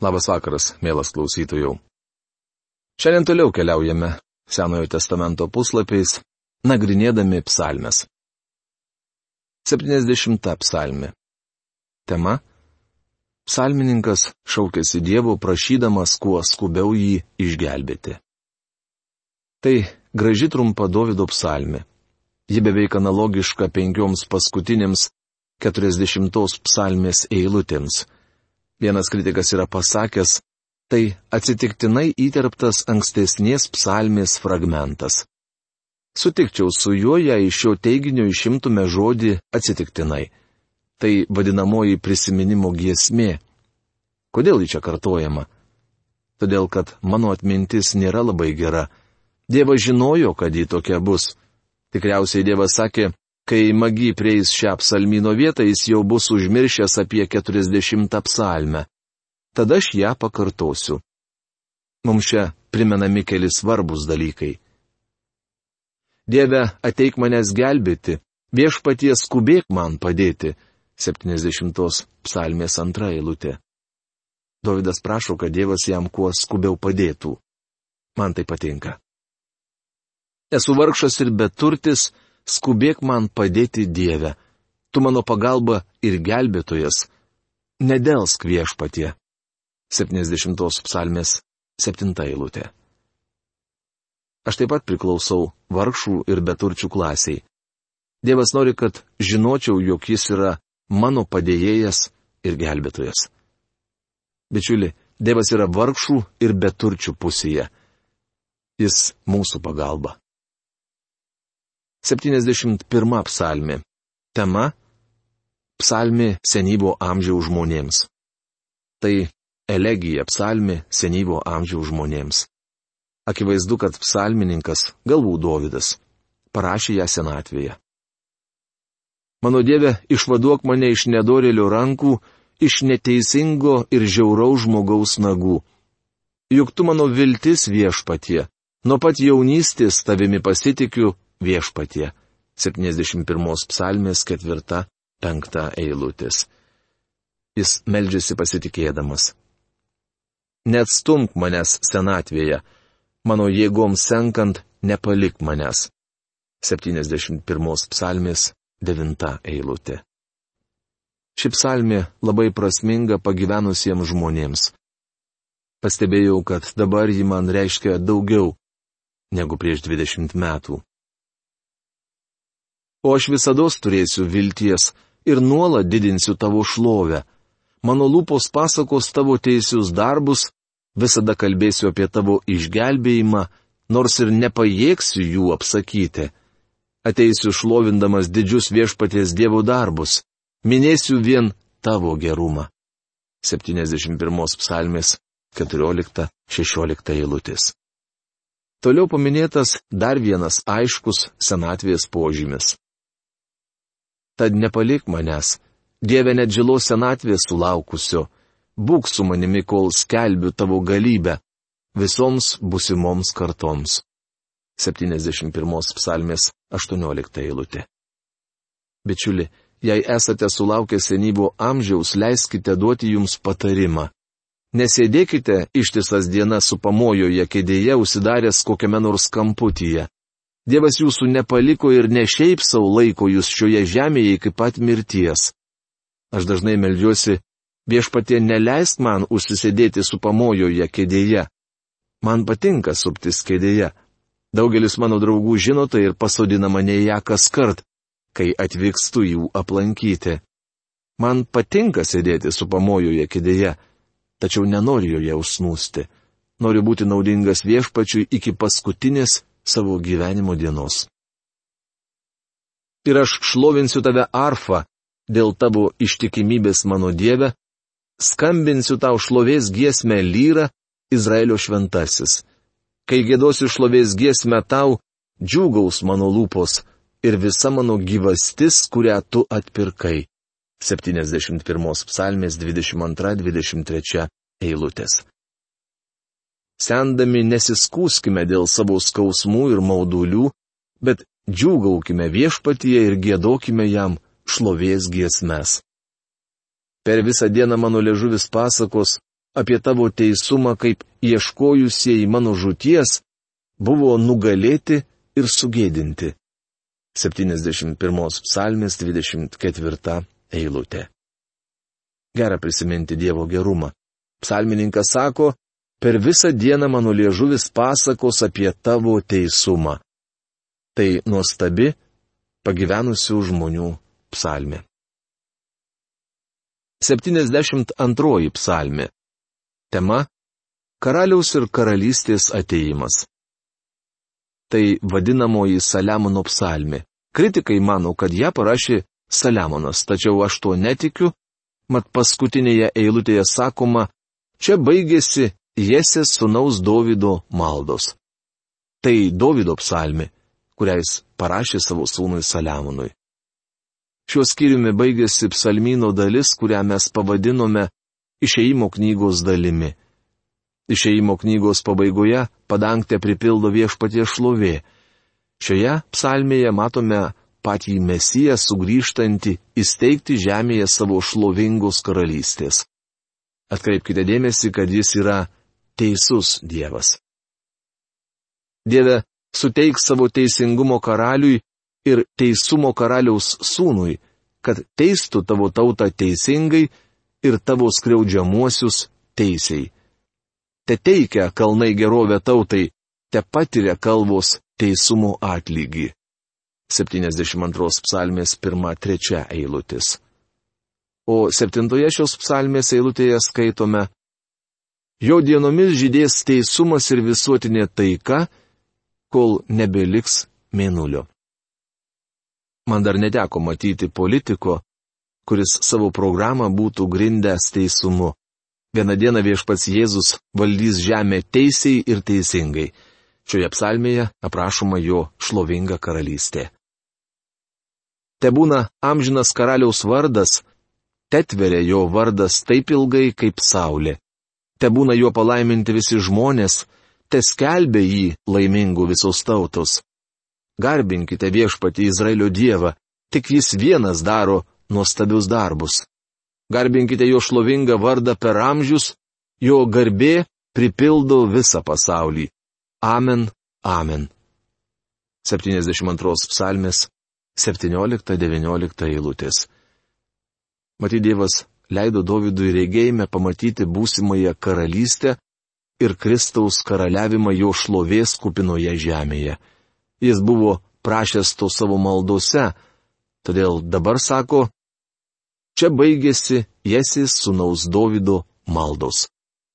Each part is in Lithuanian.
Labas vakaras, mielas klausytojų. Šiandien toliau keliaujame Senojo testamento puslapiais, nagrinėdami psalmes. 70 psalmė. Tema. Psalmininkas šaukėsi Dievo prašydamas kuo skubiau jį išgelbėti. Tai graži trumpa Davido psalmė. Ji beveik analogiška penkioms paskutinėms 40 psalmės eilutėms Vienas kritikas yra pasakęs, tai atsitiktinai įterptas ankstesnės psalmės fragmentas. Sutikčiau su juo, jei iš šio teiginio išimtume žodį atsitiktinai. Tai vadinamoji prisiminimo giesmė. Kodėl ji čia kartojama? Todėl, kad mano atmintis nėra labai gera. Dievas žinojo, kad ji tokia bus. Tikriausiai Dievas sakė, Kai magi prieis šią psalmino vietą, jis jau bus užmiršęs apie 40 psalmę. Tada aš ją pakartosiu. Mums čia primenami keli svarbus dalykai. Dieve, ateik manęs gelbėti, viešpaties skubėk man padėti. 70 psalmės antra eilutė. Davidas prašo, kad Dievas jam kuo skubiau padėtų. Man tai patinka. Esu vargšas ir beturtis, skubėk man padėti Dievę. Tu mano pagalba ir gelbėtojas. Nedelsk viešpatie. 70 psalmės 7 eilutė. Aš taip pat priklausau vargšų ir beturčių klasiai. Dievas nori, kad žinočiau, jog jis yra mano padėjėjas ir gelbėtojas. Bičiuli, Dievas yra vargšų ir beturčių pusėje. Jis mūsų pagalba. 71 psalmi. Tema - psalmi senyvo amžiaus žmonėms. Tai elegija psalmi senyvo amžiaus žmonėms. Akivaizdu, kad psalmininkas, galbūt Dovydas, parašė ją senatvėje. Mano Dieve, išvaduok mane iš nedorėlio rankų, iš neteisingo ir žiauraus žmogaus nagų. Juk tu mano viltis viešpatie, nuo pat jaunystės tavimi pasitikiu viešpatie. 71 psalmės 4-5 eilutės. Jis meldžiasi pasitikėdamas. Neatstumk manęs senatvėje, mano jėgoms senkant, nepalik manęs. 71 psalmės 9 eilutė. Ši psalmė labai prasminga pagyvenusiems žmonėms. Pastebėjau, kad dabar ji man reiškia daugiau negu prieš 20 metų o aš visada turėsiu vilties ir nuolat didinsiu tavo šlovę. Mano lūpos pasakos tavo teisius darbus, visada kalbėsiu apie tavo išgelbėjimą, nors ir nepajėgsiu jų apsakyti. Ateisiu šlovindamas didžius viešpaties dievų darbus, minėsiu vien tavo gerumą. 71 psalmės 14-16 eilutės. Toliau paminėtas dar vienas aiškus senatvės požymis. Tad nepalik manęs, Dieve net žilos senatvės sulaukusio, būk su manimi, kol skelbiu tavo galybę visoms busimoms kartoms. 71 psalmės 18 eilutė. Bičiuli, jei esate sulaukę senyvo amžiaus, leiskite duoti jums patarimą. Nesėdėkite ištisas dienas su pamojoje kėdėje užsidaręs kokiame nors kamputyje. Dievas jūsų nepaliko ir ne šiaip savo laiko jūs šioje žemėje iki pat mirties. Aš dažnai melžiuosi, viešpatie neleisk man užsisėdėti su pamojoje kėdėje. Man patinka suptis kėdėje. Daugelis mano draugų žino tai ir pasodina mane ją kas kart, kai atvykstu jų aplankyti. Man patinka sėdėti su pamojoje kėdėje, tačiau nenoriu joje užsnūsti. Noriu būti naudingas viešpačiui iki paskutinės savo gyvenimo dienos. Ir aš šlovinsiu tave arfa dėl tavo ištikimybės mano Dieve, skambinsiu tau šlovės giesmę lyra, Izraelio šventasis. Kai gėdosiu šlovės giesmę tau, džiūgaus mano lūpos ir visa mano gyvastis, kurią tu atpirkai. 71 psalmės 22-23 eilutės. Sendami nesiskūskime dėl savo skausmų ir maudulių, bet džiūgaukime viešpatyje ir gėdokime jam šlovės giesmes. Per visą dieną mano ležuvis pasakos, apie tavo teisumą, kaip ieškojusieji mano žuties, buvo nugalėti ir sugėdinti. 71 psalmės 24 eilutė. Gera prisiminti Dievo gerumą. Psalmininkas sako, per visą dieną mano liežuvis pasakos apie tavo teisumą. Tai nuostabi pagyvenusių žmonių psalmė. 72 psalmė. Tema - Karaliaus ir karalystės ateimas. Tai vadinamoji Saliamono psalmė. Kritikai mano, kad ją parašė Saliamonas, tačiau aš tuo netikiu, mat paskutinėje eilutėje sakoma, čia baigėsi Jesės sunaus Dovido maldos. Tai Dovido psalmė, kurią jis parašė savo sūnui Saliamonui. Šiuo skyriumi baigėsi psalmino dalis, kurią mes pavadinome išeimo knygos dalimi. Išeimo knygos pabaigoje padangtė pripildo viešpatie šlovė. Šioje psalmėje matome patį mesiją sugrįžtantį įsteigti žemėje savo šlovingos karalystės. Atkreipkite dėmesį, kad jis yra teisus Dievas. Dieve, suteik savo teisingumo karaliui ir teisumo karaliaus sūnui, kad teistų tavo tautą teisingai ir tavo skriaudžiamuosius teisiai. Te teikia kalnai gerovę tautai, te patiria kalvos teisumo atlygį. 72 psalmės 1-3 eilutis. O septintoje šios psalmės eilutėje skaitome Jo dienomis žydės teisumas ir visuotinė taika, kol nebeliks mėnulio. Man dar neteko matyti politiko, kuris savo programą būtų grindęs teisumu. Vieną dieną viešpats Jėzus valdys žemę teisiai ir teisingai. Šioje psalmėje aprašoma jo šlovinga karalystė. Te būna amžinas karaliaus vardas, te tveria jo vardas taip ilgai kaip saulė. Te būna jo palaiminti visi žmonės, te skelbia jį laimingų visos tautos. Garbinkite viešpati Izraelio Dievą, tik jis vienas daro nuostabius darbus. Garbinkite jo šlovingą vardą per amžius, jo garbė pripildo visą pasaulį. Amen, amen. 72 psalmės 17-19 eilutės. Matyt, Dievas leido Dovydui regėjime pamatyti būsimąją karalystę ir Kristaus karaliavimą jo šlovės kupinoje žemėje. Jis buvo prašęs to savo maldose, todėl dabar sako, čia baigėsi Jesis sunaus Davido maldos.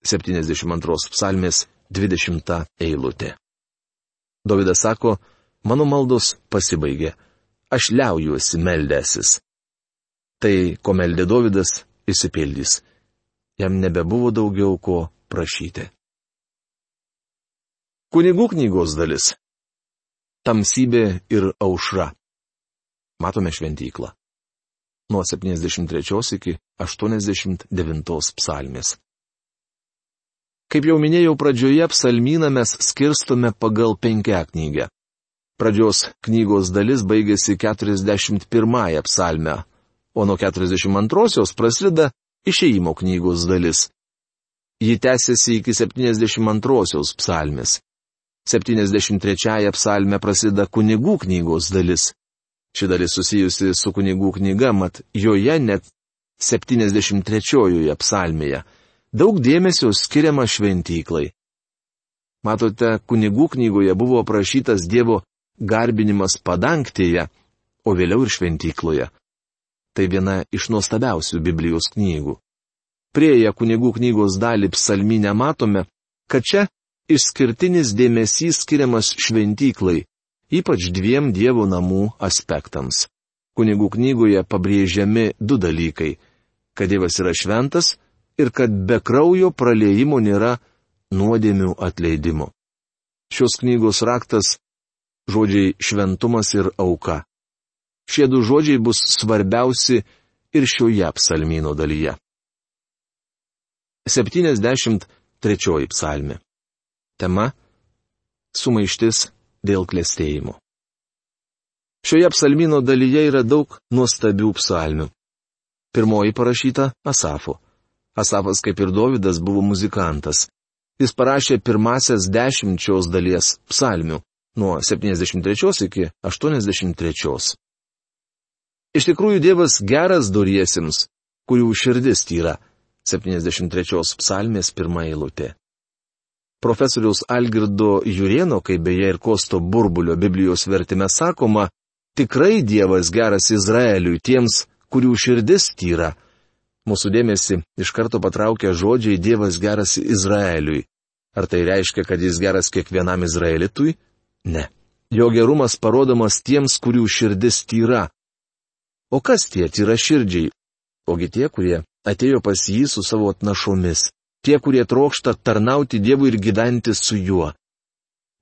72 psalmės 20 eilutė. Davidas sako, mano maldos pasibaigė, aš liaujuosi meldęsis. Tai, ko meldė Davidas, įsipildys. Jam nebebuvo daugiau ko prašyti. Kunigų knygos dalis tamsybė ir aušra. Matome šventyklą. Nuo 73 iki 89 psalmės. Kaip jau minėjau pradžioje, psalmyną mes skirstome pagal penkia knygą. Pradžios knygos dalis baigėsi 41 psalme, o nuo 42 prasideda išeimo knygos dalis. Ji tęsiasi iki 72 psalmės. 73 psalme prasideda kunigų knygos dalis. Ši dalis susijusi su kunigų knyga, mat joje net 73 psalmėje daug dėmesio skiriama šventyklai. Matote, kunigų knygoje buvo aprašytas Dievo garbinimas padangtėje, o vėliau ir šventykloje. Tai viena iš nuostabiausių Biblijos knygų. Prieėję kunigų knygos dalį psalminę matome, kad čia išskirtinis dėmesys skiriamas šventyklai, ypač dviem Dievo namų aspektams. Kunigų knygoje pabrėžiami du dalykai - kad Dievas yra šventas ir kad be kraujo praleimo nėra nuodėmių atleidimo. Šios knygos raktas - žodžiai šventumas ir auka. Šie du žodžiai bus svarbiausi ir šioje psalmino dalyje. 73 psalmi. Tema - sumaištis dėl klėstėjimo. Šioje psalmino dalyje yra daug nuostabių psalmių. Pirmoji parašyta Asafo, Asafas kaip ir Dovydas buvo muzikantas. Jis parašė pirmasias dešimčios dalies psalmių nuo 73 iki 83. Iš tikrųjų Dievas geras doriesiems, kurių širdis tyra. 73 psalmės pirmą eilutė. Profesoriaus Algirdo Jurieno, kaip beje ir Kosto burbulio Biblijos vertime sakoma, tikrai Dievas geras Izraeliui tiems, kurių širdis tyra. Mūsų dėmesį iš karto patraukia žodžiai Dievas geras Izraeliui. Ar tai reiškia, kad jis geras kiekvienam Izraelitui? Ne. Jo gerumas parodomas tiems, kurių širdis tyra. O kas tie tyra širdžiai? Ogi tie, kurie atėjo pas jį su savo atnašomis. Tie, kurie trokšta tarnauti Dievui ir gyventi su juo.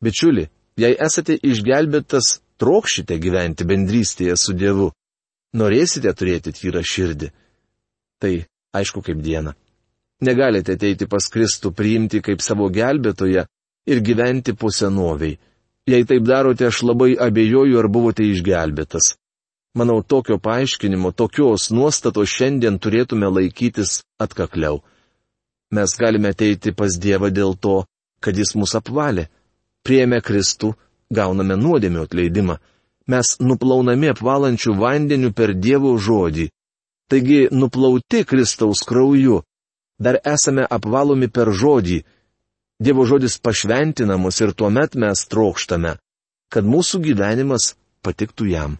Bičiuli, jei esate išgelbėtas, trokšite gyventi bendrystėje su Dievu. Norėsite turėti tyrą širdį. Tai aišku kaip diena. Negalite ateiti pas Kristų priimti kaip savo gelbėtoje ir gyventi po senoviai. Jei taip darote, aš labai abejoju, ar buvote išgelbėtas. Manau, tokio paaiškinimo, tokios nuostatos šiandien turėtume laikytis atkakliau. Mes galime ateiti pas Dievą dėl to, kad Jis mus apvalė. Priėmė Kristų, gauname nuodėmio atleidimą mes nuplaunami apvalančių vandeniu per Dievo žodį. Taigi nuplauti Kristaus krauju, dar esame apvalomi per žodį. Dievo žodis pašventina mus ir tuomet mes trokštame, kad mūsų gyvenimas patiktų jam.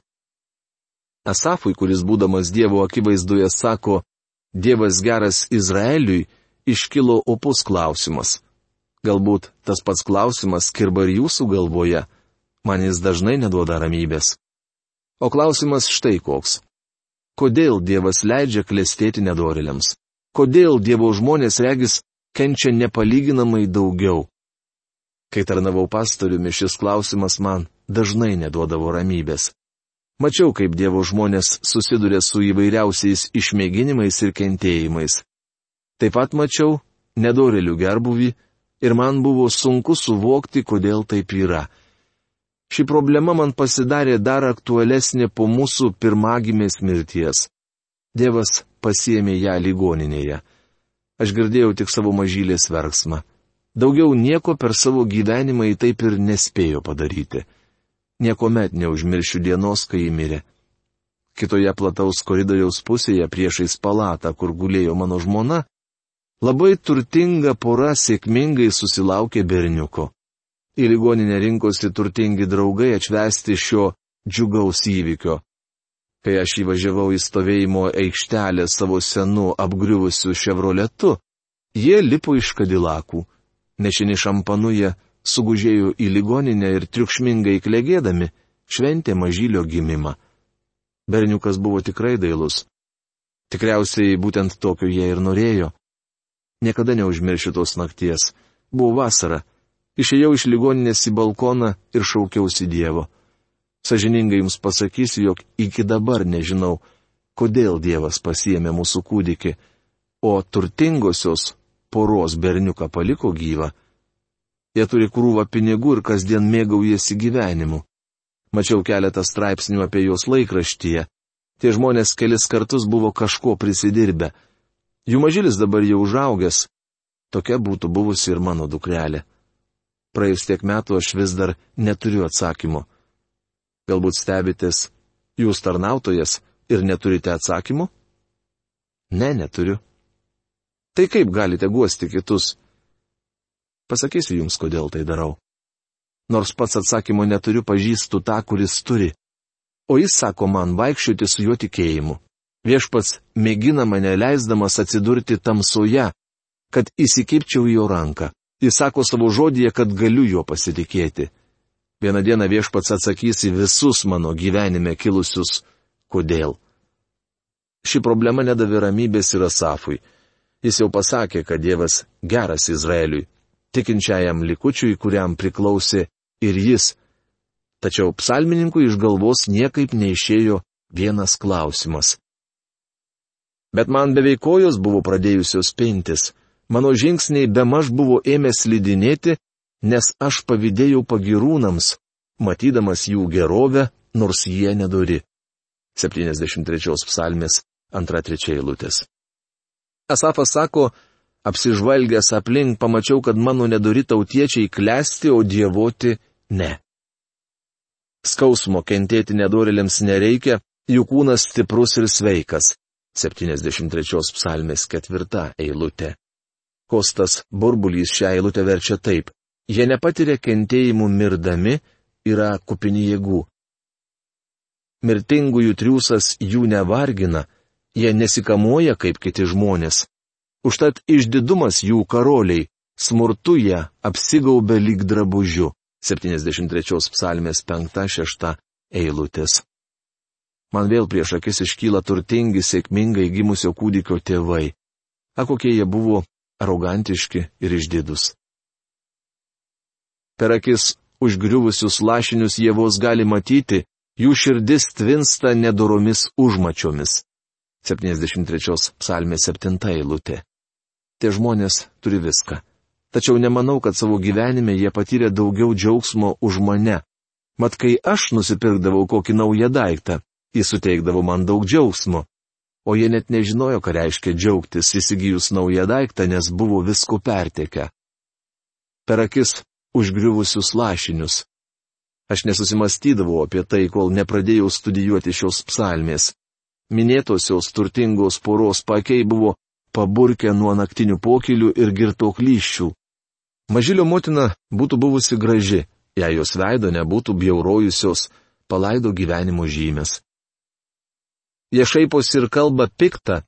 Asafui, kuris būdamas Dievo akivaizdoje sako, Dievas geras Izraeliui, iškilo opus klausimas. Galbūt tas pats klausimas kirba ir jūsų galvoje man jis dažnai neduoda ramybės. O klausimas štai koks. Kodėl Dievas leidžia klestėti nedoriliams? Kodėl Dievo žmonės regis kenčia nepalyginamai daugiau? Kai tarnavau pastoriumi, šis klausimas man dažnai neduodavo ramybės. Mačiau, kaip Dievo žmonės susiduria su įvairiausiais išmėginimais ir kentėjimais. Taip pat mačiau nedorelių gerbuvį ir man buvo sunku suvokti, kodėl taip yra ši problema man pasidarė dar aktualesnė po mūsų pirmagimės mirties. Dievas pasiemė ją ligoninėje. Aš girdėjau tik savo mažylės verksmą. Daugiau nieko per savo gyvenimą į taip ir nespėjo padaryti. Niekuomet neužmiršiu dienos, kai ji mirė. Kitoje plataus koridoriaus pusėje priešais palatą, kur gulėjo mano žmona, labai turtinga pora sėkmingai susilaukė berniuko. Į ligoninę rinkosi turtingi draugai atšvesti šio džiugaus įvykio. Kai aš įvažiavau į stovėjimo aikštelę savo senu apgriuvusiu ševroletu, jie lipo iš kadilakų. Nešini šampanu jie sugužėjo į ligoninę ir triukšmingai klegėdami šventė mažylio gimimą. Berniukas buvo tikrai dailus. Tikriausiai būtent tokio jie ir norėjo. Niekada neužmiršiu tos nakties. Buvo vasara Išėjau iš ligoninės į balkoną ir šaukiausi Dievo. Sažiningai jums pasakysiu, jog iki dabar nežinau, kodėl Dievas pasiemė mūsų kūdikį, o turtingosios poros berniuką paliko gyvą. Jie turi krūvą pinigų ir kasdien mėgaujasi gyvenimu. Mačiau keletą straipsnių apie juos laikraštyje. Tie žmonės kelis kartus buvo kažko prisidirbę. Jų mažylis dabar jau užaugęs. Tokia būtų buvusi ir mano dukrelė praėjus tiek metų aš vis dar neturiu atsakymo. Galbūt stebitės, jūs tarnautojas ir neturite atsakymų? Ne, neturiu. Tai kaip galite guosti kitus? Pasakysiu jums, kodėl tai darau. Nors pats atsakymo neturiu, pažįstu tą, kuris turi. O jis sako man vaikščioti su juo tikėjimu. Viešpats mėgina mane leisdamas atsidurti tamsoje, kad įsikipčiau į jo ranką. Jis sako savo žodėje, kad galiu juo pasitikėti. Vieną dieną viešpats atsakys į visus mano gyvenime kilusius kodėl. Ši problema nedavė ramybės ir Asafui. Jis jau pasakė, kad Dievas geras Izraeliui, tikinčiajam likučiui, kuriam priklausė ir jis. Tačiau psalmininkui iš galvos niekaip neišėjo vienas klausimas. Bet man beveik kojos buvo pradėjusios pintis mano žingsniai be maž buvo ėmę slidinėti, nes aš pavydėjau pagirūnams, matydamas jų gerovę, nors jie nedori. 73 psalmės 2-3 eilutės. Asafas sako, apsižvalgęs aplink pamačiau, kad mano nedori tautiečiai klesti, o dievoti ne. Skausmo kentėti nedorėliams nereikia, jų kūnas stiprus ir sveikas. 73 psalmės ketvirta eilutė. Kostas burbulys šią eilutę verčia taip. Jie nepatiria kentėjimų mirdami, yra kupini jėgų. Mirtingųjų triūsas jų nevargina, jie nesikamuoja kaip kiti žmonės. Užtat išdidumas jų karoliai, smurtu jie apsigaubė lyg drabužiu. 73 psalmės 5-6 eilutės. Man vėl prieš akis iškyla turtingi, sėkmingai gimusio kūdikio tėvai. A kokie jie buvo arogantiški ir išdidus. Per akis užgriuvusius lašinius jie vos gali matyti, jų širdis tvinsta nedoromis užmačiomis. 73 psalmė 7 eilutė tie žmonės turi viską. Tačiau nemanau, kad savo gyvenime jie patyrė daugiau džiaugsmo už mane. Mat, kai aš nusipirkdavau kokį naują daiktą, jis suteikdavo man daug džiaugsmo. O jie net nežinojo, ką reiškia džiaugtis įsigijus naują daiktą, nes buvo visko pertekę. Per akis užgriuvusius lašinius. Aš nesusimastydavau apie tai, kol nepradėjau studijuoti šios psalmės. Minėtosios turtingos poros pakiai buvo paburkę nuo naktinių pokelių ir girtoklyščių. Mažylio motina būtų buvusi graži, jei jos veido nebūtų bjaurojusios palaido gyvenimo žymės. Jie šaiposi ir kalba piktą,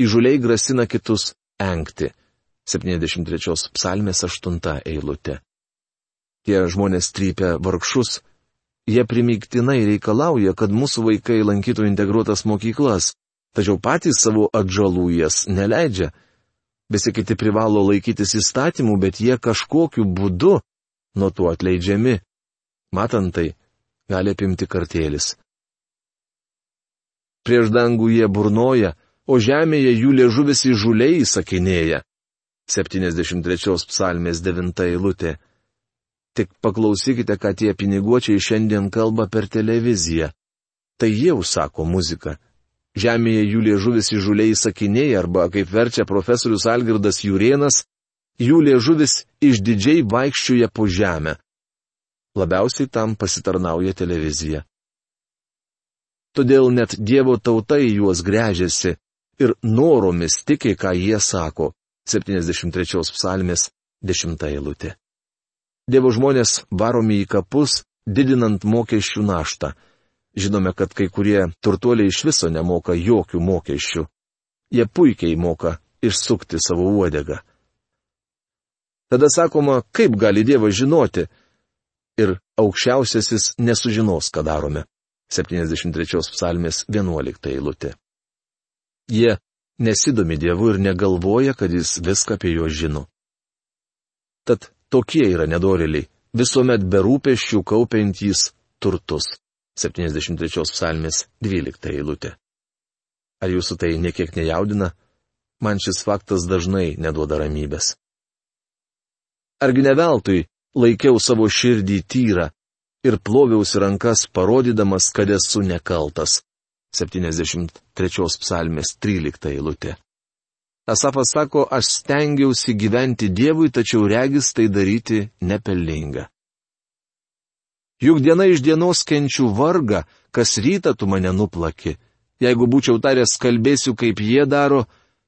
įžuliai grasina kitus enkti. 73 psalmės 8 eilutė. Tie žmonės trypia vargšus, jie primygtinai reikalauja, kad mūsų vaikai lankytų integruotas mokyklas, tačiau patys savo atžalų jas neleidžia. Visi kiti privalo laikytis įstatymų, bet jie kažkokiu būdu nuo to atleidžiami. Matant tai, gali apimti kartėlis. Prieš dangų jie burnoja, o žemėje jų liežuvis įžuliai įsakinėja. 73 psalmės 9 eilutė. Tik paklausykite, ką tie piniguočiai šiandien kalba per televiziją. Tai jie užsako muziką. Žemėje jų liežuvis įžuliai sakiniai arba, kaip verčia profesorius Algirdas Jurienas, jų liežuvis išdidžiai vaikščioja po žemę. Labiausiai tam pasitarnauja televizija. Todėl net Dievo tautai juos grežiasi ir noromis tiki, ką jie sako. 73 psalmės 10 eilutė. Dievo žmonės varomi į kapus, didinant mokesčių naštą. Žinome, kad kai kurie turtuoliai iš viso nemoka jokių mokesčių. Jie puikiai moka išsukti savo uodegą. Tada sakoma, kaip gali Dievas žinoti? Ir aukščiausiasis nesužinos, ką darome. 73 psalmės 11 eilutė. Jie nesidomi Dievu ir negalvoja, kad jis viską apie juos žino. Tad tokie yra nedoriliai, visuomet berūpeščių kaupiantys turtus. 73 psalmės 12 eilutė. Ar jūsų tai niekiek nejaudina? Man šis faktas dažnai neduoda ramybės. Argi ne veltui laikiau savo širdį tyrą ir ploviausi rankas parodydamas, kad esu nekaltas. 73 psalmės 13 eilutė. Asafas sako, aš stengiausi gyventi Dievui, tačiau regis tai daryti nepelninga. Juk diena iš dienos kenčiu vargą, kas rytą tu mane nuplaki. Jeigu būčiau taręs kalbėsiu, kaip jie daro,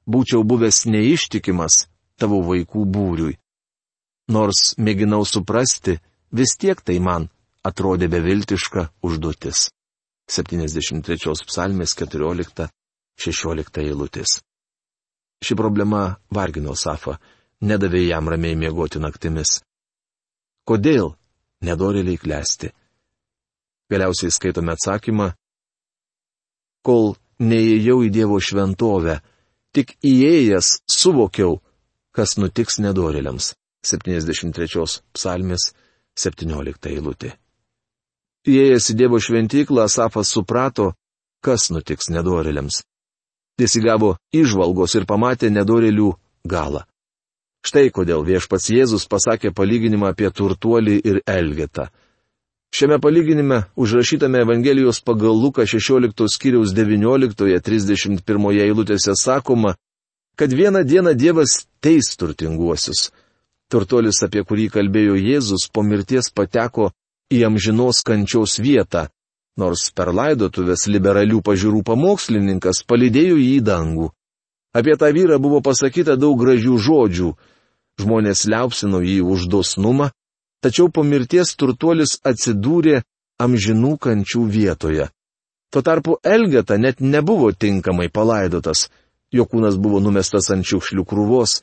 būčiau buvęs neištikimas tavo vaikų būriui. Nors mėginau suprasti, vis tiek tai man atrodė beviltiška užduotis. 73 psalmės 14-16 eilutės. Ši problema vargino Safą, nedavė jam ramiai miegoti naktimis. Kodėl nedorėliai klesti. Galiausiai skaitome atsakymą, kol neįėjau į Dievo šventovę, tik įėjęs suvokiau, kas nutiks nedorėliams. 73 psalmės 17 eilutė. Įėjęs į Dievo šventyklą, Asafas suprato, kas nutiks nedorėliams. Jis įgavo išvalgos ir pamatė nedorėlių galą. Štai kodėl viešpats Jėzus pasakė palyginimą apie turtuolį ir elgetą. Šiame palyginime, užrašytame Evangelijos pagal Luką 16 skyriaus 19-31 eilutėse sakoma, kad vieną dieną Dievas teis turtinguosius. Turtolis, apie kurį kalbėjo Jėzus, po mirties pateko į amžinos kančiaus vietą, nors per laidotuvės liberalių pažiūrų pamokslininkas palidėjo jį į dangų. Apie tą vyrą buvo pasakyta daug gražių žodžių, žmonės liaupsino jį už dosnumą, tačiau po mirties turtuolis atsidūrė amžinų kančių vietoje. Tuo tarpu Elgeta net nebuvo tinkamai palaidotas, jo kūnas buvo numestas ant šiukšlių krūvos,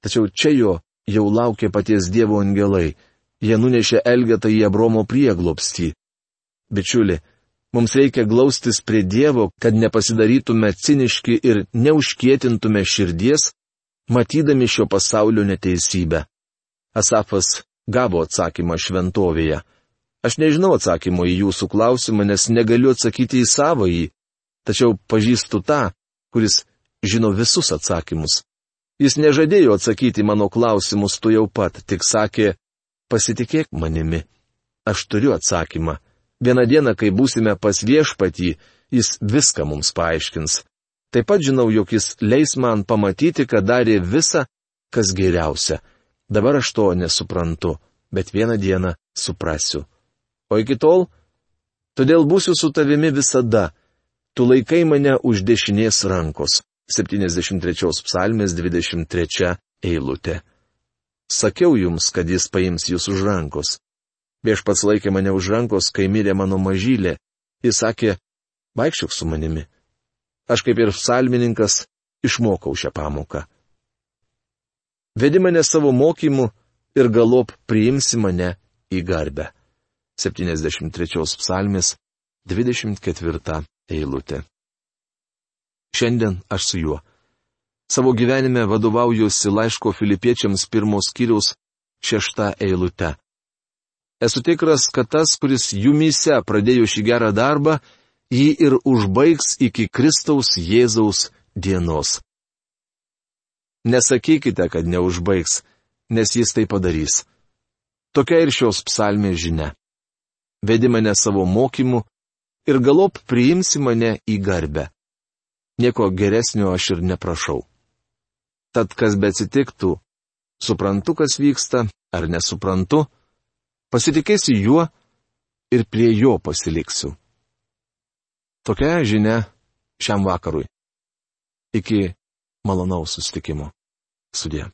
tačiau čia jo jau laukė paties Dievo angelai, jie nunešė Elgetą į Abromo prieglopstį. Bičiuli, mums reikia glaustis prie Dievo, kad nepasidarytume ciniški ir neužkietintume širdies, matydami šio pasaulio neteisybę. Asafas gavo atsakymą šventovėje. Aš nežinau atsakymo į jūsų klausimą, nes negaliu atsakyti į savąjį, tačiau pažįstu tą, kuris žino visus atsakymus. Jis nežadėjo atsakyti mano klausimus tu jau pat, tik sakė, pasitikėk manimi. Aš turiu atsakymą. Vieną dieną, kai būsime pas viešpatį, jis viską mums paaiškins. Taip pat žinau, jog jis leis man pamatyti, kad darė visą, kas geriausia. Dabar aš to nesuprantu, bet vieną dieną suprasiu. O iki tol, todėl būsiu su tavimi visada. Tu laikai mane už dešinės rankos. 73 psalmės 23 eilutė. Sakiau jums, kad jis paims jūs už rankos. Viešpats laikė mane už rankos, kai mirė mano mažylė. Jis sakė, vaikščiok su manimi. Aš kaip ir psalmininkas išmokau šią pamoką. Vedi mane savo mokymu ir galop priimsi mane į garbę. 73 psalmės 24 eilutė. Šiandien aš su juo. Savo gyvenime vadovaujuosi laiško filipiečiams pirmos kiriaus šešta eilute. Esu tikras, kad tas, kuris jumyse pradėjo šį gerą darbą, jį ir užbaigs iki Kristaus Jėzaus dienos. Nesakykite, kad neužbaigs, nes jis tai padarys. Tokia ir šios psalmės žinia. Vedi mane savo mokymu ir galop priimsi mane į garbę. Nieko geresnio aš ir neprašau. Tad kas be atsitiktų, suprantu, kas vyksta, ar nesuprantu, pasitikėsiu juo ir prie jo pasiliksiu. Tokia žinia šiam vakarui. Iki malonaus sustikimo. Sudė.